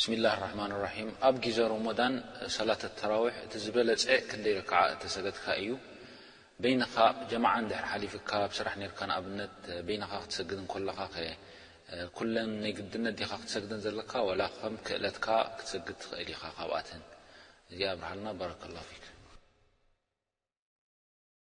ብስሚላህ ራሕማን ራሒም ኣብ ጊዘ ሮሞዳን ሰላት ኣተራዊሕ እቲ ዝበለፀ ክንደይ ረክዓ እተሰገድካ እዩ በይንኻ ጀማዓ እንድሕር ሓሊፍካ ኣብ ስራሕ ነይርካ ንኣብነት በይንኻ ክትሰግድ እንኮለኻ ከ ኩለን ናይ ግድነት ዲኻ ክትሰግደን ዘለካ ዋላ ከም ክእለትካ ክትሰግድ ትኽእል ኢኻ ካብኣተን እዚኣ ኣብርሃልና ባረከላሁ ፊክ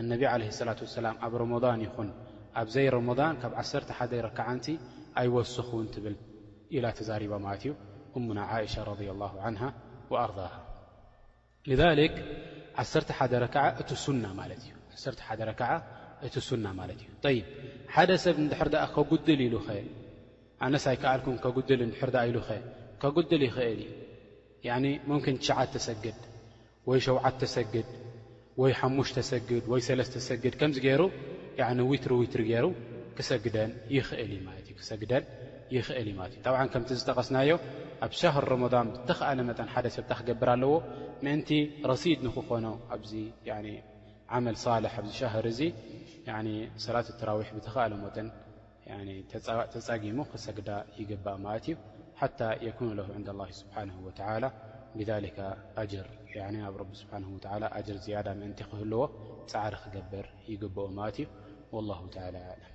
ኣነቢ ዓለይሂ ሰላቱ ወሰላም ኣብ ሮሞዳን ይኹን ኣብ ዘይ ሮሞዳን ካብ ዓሰርተ ሓደ ረካዓንቲ ኣይወስኹን ትብል ኢላ ተዛሪባ ማለት እዩ እሙና ዓኢሻ ረዲየላሁ ዓንሃ ወኣርዳሃ። ሊዛሊክ ዓሰርተ ሓደ ረካዓ እቲ ሱና ማለት እዩ። ዓሰርተ ሓደ ረካዓ እቲ ሱና ማለት እዩ። ጠይብ ሓደ ሰብ እንድሕር ደኣ ከጉድል ኢሉኸ ኣነስ ኣይከኣልኩን ከጉድል እንድሕር ደኣ ኢሉኸ ከጉድል ይኽእል እዩ። ያኒ ሙምኪን ትሽዓተ ሰግድ። ወይ ሸውዓተ ሰግድ ወይ ሓሙሽተ ሰግድ ወይ ሰለስተ ሰግድ ከምዚ ገይሩ ያኒ ዊትሪ ዊትሪ ገይሩ ክሰግደን ይኽእል እዩ ማለት እዩ ክሰግደን ይኽእል እዩ ማለት እዩ ጠብዓን ከምቲ ዝጠቐስናዮ ኣብ ሻህር ረመዳን ብተኽኣለ መጠን ሓደ ሰብ እንታይ ክገብር ኣለዎ ምእንቲ ረሲድ ንክኾኖ ኣብዚ ዓመል ሳልሕ ኣብዚ ሻህር እዚ ሰላት ተራዊሕ ብተኽኣለ መጠን ያኒ ተጻጊሙ ክሰግዳ ይግባእ ማለት እዩ ሓታ የኩኑ ለሁ ዕንደ ላሂ ስብሓነሁ ወተዓላ ብዛሊካ ኣጅር ያኒ ናብ ረቢ ስብሓነሁ ወተዓላ ኣጅር ዝያዳ ምእንቲ ክህልዎ ጻዕሪ ክገብር ይግበኦ ማለት እዩ ወላሁ ተዓላ ኣዕለም።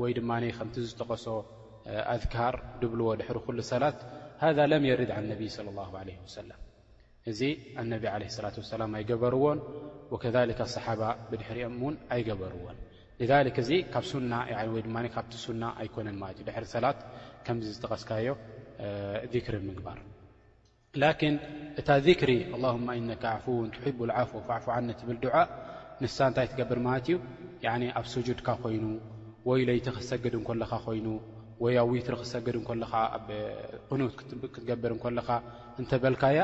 ወይ ድማ ከምቲ ዝጠቐሶ ኣዝካር ድብልዎ ድሕሪ ኩሉ ሰላት ሃذ ለም የርድ ን ነብይ صለ ላه ለ ወሰለም እዚ ኣነቢ ዓለ ስላት ወሰላም ኣይገበርዎን ወከሊከ ኣሰሓባ ብድሕሪኦም እውን ኣይገበርዎን ሊክ እዚ ካብ ሱና ወይ ድማ ካብቲ ሱና ኣይኮነን ማለት እዩ ድሕሪ ሰላት ከምዚ ዝጠቐስካዮ ዚክሪ ምግባር ላኪን እታ ዚክሪ ኣላሁማ ኢነከ ዓፉውን ቱሒቡ ልዓፍወ ፋዕፉ ዓኒ ትብል ዱዓ ንሳ እንታይ ትገብር ማለት እዩ ያኒ ኣብ ሱጁድካ ኮይኑ ወይ ለይቲ ክትሰግድ እንኮለኻ ኮይኑ ወይ ኣብ ዊትሪ ክትሰግድ እንኮለኻ ኣብ ቕኑት ክትገብር እንኮለኻ እንተበልካያ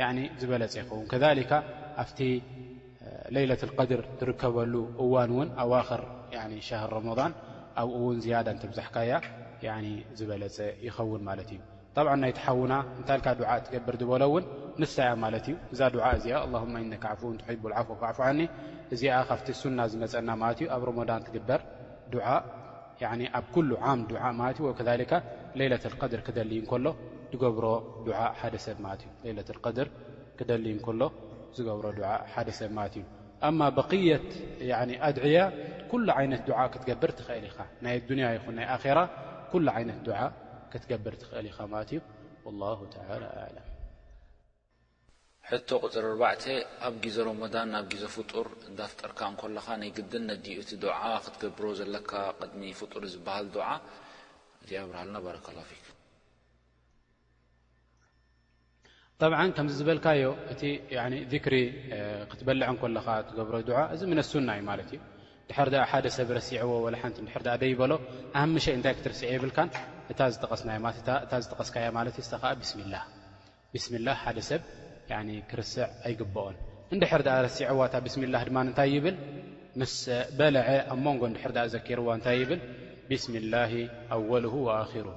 ያኒ ዝበለጸ ይኸውን ከሊካ ኣብቲ ለይለት ልቀድር ትርከበሉ እዋን እውን ኣዋኽር ያኒ ሻህር ሮሞዳን ኣብኡ እውን ዝያዳ እንተብዛሕካያ ያኒ ዝበለጸ ይኸውን ማለት እዩ ጠብዓን ናይቲ ሓውና እንታይ ኢልካ ዱዓእ ትገብር ዝበሎ እውን ንሳ እያ ማለት እዩ። እዛ ዱዓእ እዚኣ ኣላሁመ ኢነከ ዓፉውን ቱሒቡል ዓፍወ ፋዕፉ ዓኒ እዚኣ ካብቲ ሱና ዝመጸና ማለት እዩ ኣብ ሮሞዳን ትግበር ዱዓእ ያዕኒ ኣብ ኩሉ ዓም ዱዓእ ማለት እዩ ወከዛሊካ ለይለተል ቀድር ክደልይ እንከሎ ዝገብሮ ዱዓእ ሓደ ሰብ ማለት እዩ ለይለተል ቀድር ክደልይ እንከሎ ዝገብሮ ዱዓእ ሓደ ሰብ ማለት እዩ። ኣማ በቅየት ያዕኒ ኣድዕያ ኩሉ ዓይነት ዱዓእ ክትገብር ትኸእል ኢኻ ናይ ኣዱንያ ይኹን ናይ ኣኼራ ኩሉ ዓይነት ዱዓእ። ክትገብር ትኽእል ኢኻ ማለት እዩ ወላሁ ተዓላ ኣዕለም። ሕቶ ቁጽሪ ኣርባዕተ፣ ኣብ ጊዘ ሮሞዳን ናብ ጊዘ ፍጡር እንዳፍጠርካ እንኮለኻ ናይ ግድን ነዲኡ እቲ ዱዓ ክትገብሮ ዘለካ ቅድሚ ፍጡር ዝብሃል ዱዓ እቲ ኣብርሃልና ባረከላሁ ፊክ። ጠብዓን ከምዚ ዝበልካዮ እቲ ዚክሪ ክትበልዕ እንኮለኻ ትገብሮ ድዓ እዚ ምነ ሱና እዩ ማለት እዩ ድሕር ድኣ ሓደ ሰብ ረሲዕዎ ወላ ሓንቲ ድሕር ድኣ ደይበሎ ኣህምሸይ እንታይ ክትርስዐ የብልካን እታ ዝጠቐስናዮ ማለት እታ እታ ዝጠቐስካያ ማለት እዩ ዝተኸኣ ብስሚላ ብስሚላ ሓደ ሰብ ክርስዕ ኣይግብኦን እንድሕር ድኣ ረሲዕዋ እታ ብስሚላ ድማ እንታይ ይብል ምስ በልዐ ኣብ መንጎ እንድሕር ድኣ ዘኪርዋ እንታይ ይብል ብስሚላሂ ኣወልሁ ወኣኪርሁ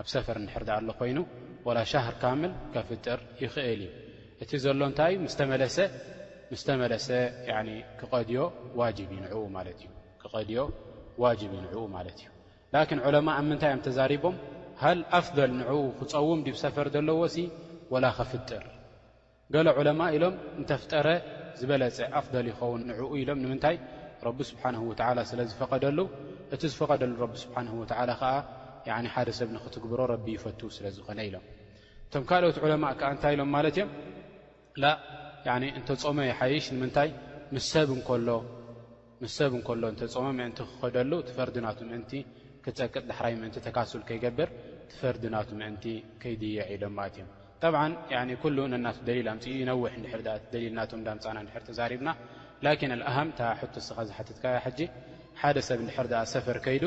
ኣብ ሰፈር እንድሕር ድኣ ኣሎ ኮይኑ ወላ ሻህር ካምል ከፍጥር ይኽእል እዩ እቲ ዘሎ እንታይ እዩ ምስ ተመለሰ ምስ ተመለሰ ያኒ ክቀድዮ ዋጅብ እዩ ንዕኡ ማለት እዩ ክቀድዮ ዋጅብ እዩ ንዕኡ ማለት እዩ ላኪን ዑለማ ኣብ ምንታይ እዮም ተዛሪቦም ሃል ኣፍደል ንዕኡ ክጸውም ድዩ ሰፈር ደለዎሲ ወላ ከፍጥር ገለ ዑለማእ ኢሎም እንተፍጠረ ዝበለፀ፣ ኣፍደል፣ ይኸውን ንዕኡ ኢሎም ንምንታይ ረቢ ስብሓነሁ ወተዓላ ስለዝፈቐደሉ እቲ ዝፈቐደሉ ረቢ ስብሓነሁ ወተዓላ ኸዓ ያኒ ሓደ ሰብ ንኽትግብሮ ረቢ ይፈቱ ስለዝኾነ ኢሎም እቶም ካልኦት ዑለማእ ከዓ እንታይ ኢሎም ማለት እዮም ላእ ያኒ እንተፆመ ይሓይሽ ንምንታይ ምስ ሰብ እንከሎ ምስ ሰብ እንከሎ እንተ ጾመ ምእንቲ ክኸደሉ እቲ ፈርዲ ናቱ ምእንቲ ክጸቅጥ ዳሕራይ ምእንቲ ተካሱል ከይገብር እቲ ፈርዲ ናቱ ምእንቲ ከይድይዕ ኢሎም ኣትዮም ጠብዓን ያኒ ኩሉ ነናቱ ደሊል ኣምጺኡ ይነውሕ እንድሕር ድኣ እቲ ደሊል ናቶም ዳምጻእና እንድሕር ተዛሪብና ላኪን ኣልኣሃም እታ ሕቶ እስኻ ዝሓተትካያ ሕጂ ሓደ ሰብ እንድሕር ድኣ ሰፈር ከይዱ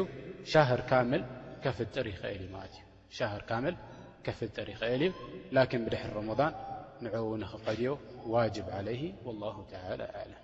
ሻህር ካምል ከፍጥር ይኽእል እዩ ማለት እዩ ሻህር ካምል ከፍጥር ይኽእል እዩ ላኪን ብድሕሪ ሮሞዳን ንዕኡ ንኽቀድዮ ዋጅብ ዓለይሂ ወላሁ ተዓላ ኣዕለም።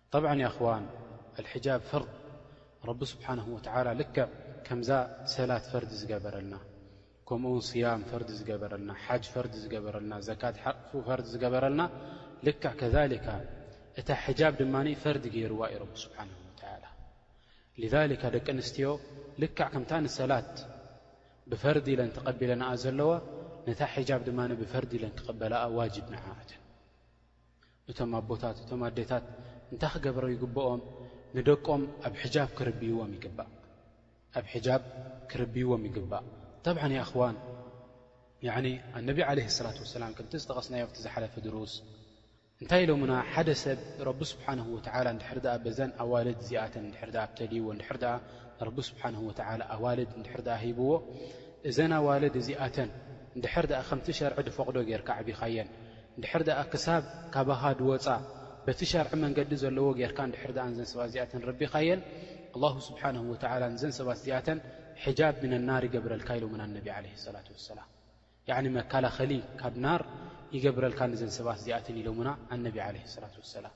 ጠብዐን ያኽዋን ኣልሕጃብ ፈርድ ረቢ ስብሓነሁ ወተዓላ ልክዕ ከምዛ ሰላት ፈርድ ዝገበረልና ከምኡውን ስያም ፈርድ ዝገበረልና ሓጅ ፈርድ ዝገበረልና ዘካት ሓቕፉ ፈርድ ዝገበረልና ልክዕ ከዛሊካ እታ ሕጃብ ድማ ፈርድ ገይርዋ እዩ ረቢ ስብሓነሁ ወተዓላ ልዛሊካ ደቂ ኣንስትዮ ልክዕ ከምታ ንሰላት ብፈርድ ኢለን ተቐቢለናኣ ዘለዋ ነታ ሕጃብ ድማ ብፈርድ ኢለን ክቐበላኣ ዋጅብ ንዓኣትን እቶም ኣቦታት እቶም ኣዴታት እንታይ ክገብረው ይግብኦም ንደቆም ኣብ ሕጃብ ክርብይዎም ይግባእ ኣብ ሕጃብ ክርብይዎም ይግባእ ጠብዓ የኣኽዋን ያኒ ኣነቢ ዓለ ሰላት ወሰላም ከምቲ ዝጠቐስናዮ ኣብቲ ዝሓለፈ ድሩስ እንታይ ኢሎምና ሓደ ሰብ ረቢ ስብሓንሁ ወትዓላ እንድሕር ድኣ በዘን ኣዋልድ እዚኣተን እንድሕር ድኣ ኣብተልይዎ እንድሕር ድኣ ንረቢ ስብሓንሁ ወትዓላ ኣዋልድ እንድሕር ድኣ ሂብዎ እዘን ኣዋልድ እዚኣተን እንድሕር ድኣ ከምቲ ሸርዒ ድፈቕዶ ጌይርካ ኣዕቢኻየን እንድሕር ደኣ ክሳብ ካባኻ ድወጻ በቲ ሸርዒ መንገዲ ዘለዎ ጌርካ እንድሕር ደኣ ንዘን ሰባት እዚኣተን ረቢኻየን ኣላሁ ስብሓነሁ ወተዓላ ንዘን ሰባት እዚኣተን ሕጃብ ምነ ናር ይገብረልካ ኢሎምን ኣነቢ ዓለይሂ ሰላቱ ወሰላም ያዕኒ መከላኸሊ ካብ ናር ይገብረልካ ንዘን ሰባት እዚኣተን ኢሎሙና ኣነቢ ዓለይሂ ሰላቱ ወሰላም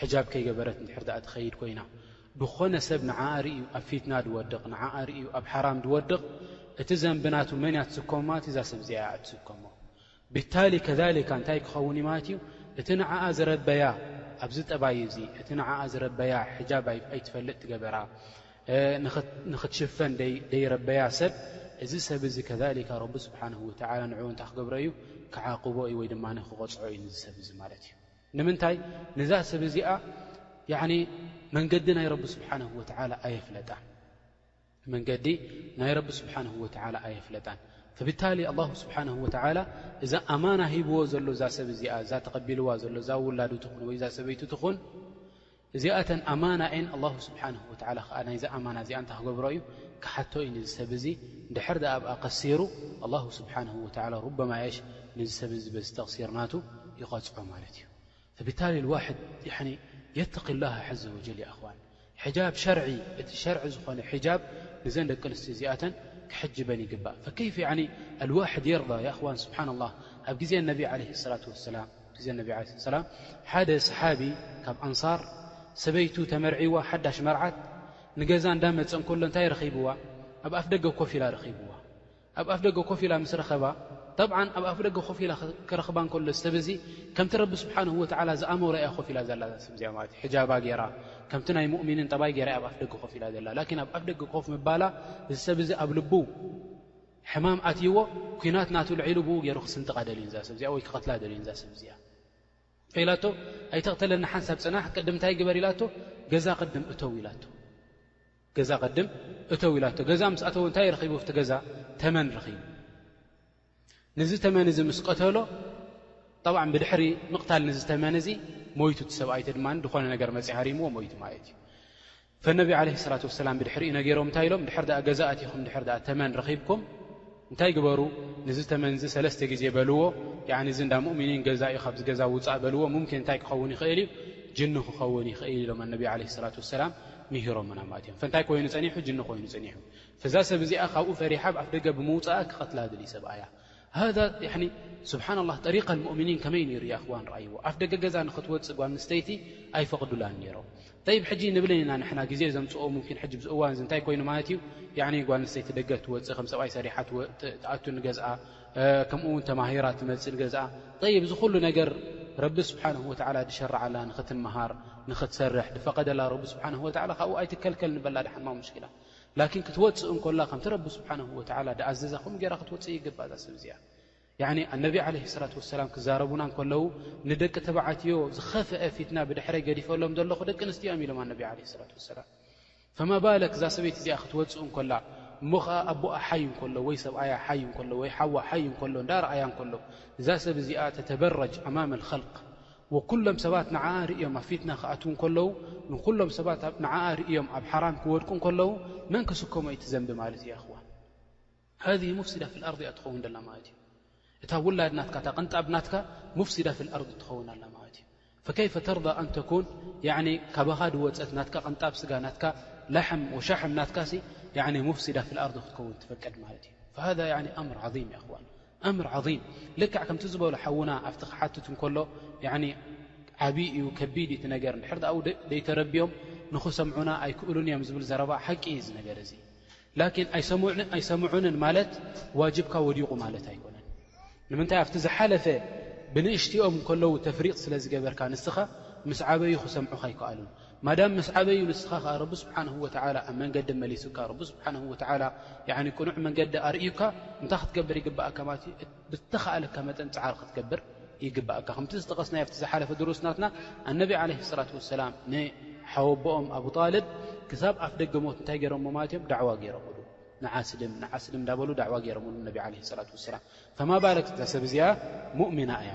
ሕጃብ ከይገበረት እንድሕር ድኣ ትኸይድ ኮይና ድኾነ ሰብ ንዓኣ ርእዩ ኣብ ፊትና ድወድቕ ንዓኣ ርእዩ ኣብ ሓራም ድወድቕ እቲ ዘንቢ ናቱ መን እያ ትስከሞ ማለት እዛ ሰብ እዚኣ እያ እትስከሞ ብታሊ ከዛሊካ እንታይ ክኸውን እዩ ማለት እዩ እቲ ንዓኣ ዝረበያ ኣብዚ ጠባይ እዚ እቲ ንዓኣ ዝረበያ ሕጃብ ኣይትፈልጥ ትገበራ ንኽትሽፈን ደይረበያ ሰብ እዚ ሰብ እዚ ከዛሊካ ረቢ ስብሓንሁ ወተዓላ ንዕኡ እንታይ ክገብሮ እዩ ክዓቕቦ እዩ ወይ ድማ ክቐፅዖ እዩ ንዚ ሰብ እዚ ማለት እዩ ንምንታይ ነዛ ሰብ እዚኣ ያዕኒ መንገዲ ናይ ረቢ ስብሓንሁ ወተዓላ ኣየፍለጣን መንገዲ ናይ ረቢ ስብሓንሁ ወተዓላ ኣየፍለጣን ፍብታሊ ኣላሁ ስብሓንሁ ወተዓላ እዛ ኣማና ሂብዎ ዘሎ እዛ ሰብ እዚኣ እዛ ተቐቢልዋ ዘሎ እዛ ውላዱ ትኹን ወይ እዛ ሰበይቱ ትኹን እዚኣተን ኣማና እየን፣ ኣላሁ ስብሓነሁ ወተዓላ ኸኣ ናይዚ ኣማና እዚኣ እንታይ ክገብሮ እዩ? ክሓቶ እዩ ንዚ ሰብ እዚ፣ እንድሕር ደኣ ኣብኣ ቀሲሩ፣ ኣላሁ ስብሓነሁ ወተዓላ ሩበማ እየሽ ንዚ ሰብ እዚ በዚ ተቕሲር ናቱ ይቐጽዖ ማለት እዩ። ፈቢታሊ ኣልዋሕድ ያዕኒ የተቒ ላህ ዐዘ ወጀል ያ እኽዋን። ሕጃብ ሸርዒ እቲ ሸርዒ ዝኾነ ሕጃብ ንዘን ደቂ ኣንስትዮ እዚኣተን ክሕጅበን ይግባእ። ፈከይፍ ያዕኒ ኣልዋሕድ የርዳ ያ እኽዋን ስብሓነላህ ኣብ ግዜ ኣነቢ ዓለይሂ ሰላቱ ወሰላም፣ ግዜ ነቢ ዓለይሂ ሰላም ሓደ ሰሓቢ ካብ ኣንሳር ሰበይቱ ተመርዒዋ ሓዳሽ መርዓት ንገዛ እንዳመጸ እንከሎ እንታይ ረኺብዋ ኣብ ኣፍደገ ኮፍ ኢላ ረኺብዋ ኣብ ኣፍደገ ኮፍ ኢላ ምስ ረኸባ ጠብዓን ኣብ ኣፍደገ ኮፍ ኢላ ክረኽባ እንከሎ እዚ ሰብ እዚ ከምቲ ረቢ ስብሓነሁ ወተዓላ ዝኣመሮ እያ ኮፍ ኢላ ዘላ እዛ ሰብ እዚኣ ማለት እዩ ሕጃባ ጌራ ከምቲ ናይ ሙእሚኒን ጠባይ ጌራ እያ ኣብ ኣፍደገ ኮፍ ኢላ ዘላ ላኪን ኣብ ኣፍደገ ኮፍ ምባላ እዚ ሰብ እዚ ኣብ ልቡ ሕማም ኣትይዎ ኩናት ናቱ ልዒሉ ብኡ ገይሩ ክስንጥቃ ደልዩ እዛ ሰብ እዚኣ ወይ ክቐትላ ደልዩ እዛ ሰብ እዚኣ እንታይ ኢላቶ ኣይተቕተለኒ ሓንሳብ ፅናሕ ቅድም እንታይ ግበር ኢላቶ ገዛ ቅድም እተው ኢላቶ ገዛ ቅድም እተው ኢላቶ ገዛ ምስ ኣተወ እንታይ ረኺቡ ቲ ገዛ ተመን ረኺቡ ንዚ ተመን እዚ ምስ ቀተሎ ጠብዓ ብድሕሪ ምቕታል ንዝተመን እዚ ሞይቱ እቲ ሰብኣይቲ ድማ ዝኾነ ነገር መፅያ ሃሪምዎ ሞይቱ ማለት እዩ ፈነቢ ዓለይሂ ሰላቱ ወሰላም ብድሕሪኡ ነጊሮም እንታይ ኢሎም? ድሕር ደኣ ገዛ ኣቲኹም ድሕር ደኣ ተመን ረኺብኩም እንታይ ግበሩ ንዚ ተመንዚ ሰለስተ ግዜ በልዎ ያዕኒ እዚ እንዳ ሙእሚኒን ገዛ እዩ ካብዚ ገዛ ውጻእ በልዎ ሙምኪን እንታይ ክኸውን ይኽእል እዩ ጅኒ ክኸውን ይኽእል ኢሎም ኣነቢ ዓለይሂ ሰላቱ ወሰላም ምሂሮምና ማለት እዮም ፈንታይ ኮይኑ ጸኒሑ ጅኒ ኮይኑ ጸኒሑ ፈዛ ሰብ እዚኣ ካብኡ ፈሪሓ ብ ኣፍ ደገ ብምውጻኣ ክቐትላ ድልዩ ሰብኣያ ሃዛ ያኒ ስብሓን ኣላ ጠሪቀ ልሙእምኒን ከመይ ነይሩ ያኣኽዋን ረኣይዎ ኣፍ ደገ ገዛ ንኽትወፅእ ጓል ንስተይቲ ኣይፈቕዱላን ነይሮም ጠይብ ሕጂ ንብልን ኢና ንሕና ግዜ ዘምፅኦ ሙምኪን ሕጂ ብዚ እዋን እዚ እንታይ ኮይኑ ማለት እዩ ያኒ ጓል ንስተይቲ ደገ ትወፅእ ከም ሰብኣይ ሰሪሓ ትኣቱ ንገዝኣ ከምኡ እውን ተማሂራ ትመፅእ ንገዝኣ ጠይብ እዚ ኩሉ ነገር ረቢ ስብሓንሁ ወትዓላ ድሸርዓላ ንኽትመሃር ንኽትሰርሕ ድፈቐደላ ረቢ ስብሓንሁ ወትዓላ ካብኡ ኣይትከልከል ንበላ ድሓንማ ሙሽኪላ ላኪን ክትወፅእ እንኮላ ከምቲ ረቢ ስብሓንሁ ወተዓላ ድኣዘዛ ከምኡ ገይራ ክትወፅእ ይግባእ እዛ ሰብ እዚኣ ያኒ ኣነቢ ዓለ ሰላት ወሰላም ክዛረቡና እንከለዉ ንደቂ ተባዓትዮ ዝኸፍአ ፊትና ብድሕረይ ገዲፈሎም ዘለኹ ደቂ ኣንስትዮ እዮም ኢሎም ኣነቢ ዓለ ሰላት ወሰላም ፈማ ባለክ እዛ ሰበይቲ እዚኣ ክትወፅእ እንኮላ እሞ ኸዓ ኣቦኣ ሓይ እንከሎ ወይ ሰብኣያ ሓይ እንከሎ ወይ ሓዋ ሓይ እንከሎ እንዳ ረኣያ እንከሎ እዛ ሰብ እዚኣ ተተበረጅ ኣማመ ልኸልቅ ወኩሎም ሰባት ንዓኣ ርእዮም ኣብ ፊትና ክኣትዉ እንከለዉ ንኹሎም ሰባት ንዓኣ ርእዮም ኣብ ሓራም ክወድቁ እንከለዉ መን ክስከሞ እዩ እቲ ዘንቢ ማለት እዩ ያ እኽዋን ሃዚህ ሙፍሲዳ ፊል ኣርዲ እያ ትኸውን ዘላ ማለት እዩ እታ ውላድ ናትካ እታ ቅንጣብ ናትካ ሙፍሲዳ ፊል ኣርዲ ትኸውን ኣላ ማለት እዩ ፈከይፈ ተርዳ ኣን ተኩን ያኒ ካባኻ ድወጸት ናትካ ቅንጣብ ስጋ ናትካ ላሕም ወሻሕም ናትካሲ ያኒ ሙፍሲዳ ፊል ኣርዲ ክትከውን ትፈቅድ ማለት እዩ ፈሃዛ ያኒ ኣምር ዓዚም ያ እኽዋን ኣምር ዓዚም ልክዕ ከምቲ ዝበሎ ሓውና ኣብቲ ክሓትት እንከሎ ያኒ ዓብይ እዩ ከቢድ እቲ ነገር እንድሕር ድኣ ኣብኡ ደይተረብዮም ንኽሰምዑና ኣይክእሉን እዮም ዝብል ዘረባ ሓቂ እዩ እዚ ነገር እዚ ላኪን ኣይሰምዑንን ማለት ዋጅብካ ወዲቑ ማለት ኣይኮነን ንምንታይ ኣብቲ ዝሓለፈ ብንእሽቲኦም እንከለዉ ተፍሪቕ ስለ ዝገበርካ ንስኻ ምስ ዓበዩ ክሰምዑኻ ኣይከኣሉን ማዳም ምስ ዓበዩ ንስኻ ከኣ ረቢ ስብሓንሁ ወተዓላ ኣብ መንገዲ መሊሱካ ረቢ ስብሓንሁ ወተዓላ ያዕኒ ቅኑዕ መንገዲ ኣርእዩካ እንታይ ክትገብር ይግብኣካ ማለት እዩ ብዝተኻኣለካ መጠን ጻዕሪ ክትገብር ይግብኣካ ከምቲ ዝጠቐስናዮ ኣብቲ ዝሓለፈ ድሩስ ናትና ኣነቢ ዓለይሂ ሰላት ወሰላም ንሓወቦኦም ኣቡ ጣልብ ክሳብ ኣፍ ደገ ሞት እንታይ ገይሮሞ ማለት እዮም ዳዕዋ ገይሮምሉ ንዓስልም ንዓስልም እንዳበሉ ዳዕዋ ገይሮምሉ ነቢ ዓለይሂ ሰላት ወሰላም ፈማ ባለክ እዛ ሰብ እዚኣ ሙእሚና እያ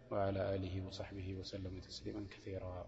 وعلى آله وصحبه وسلم تسليما كثيرا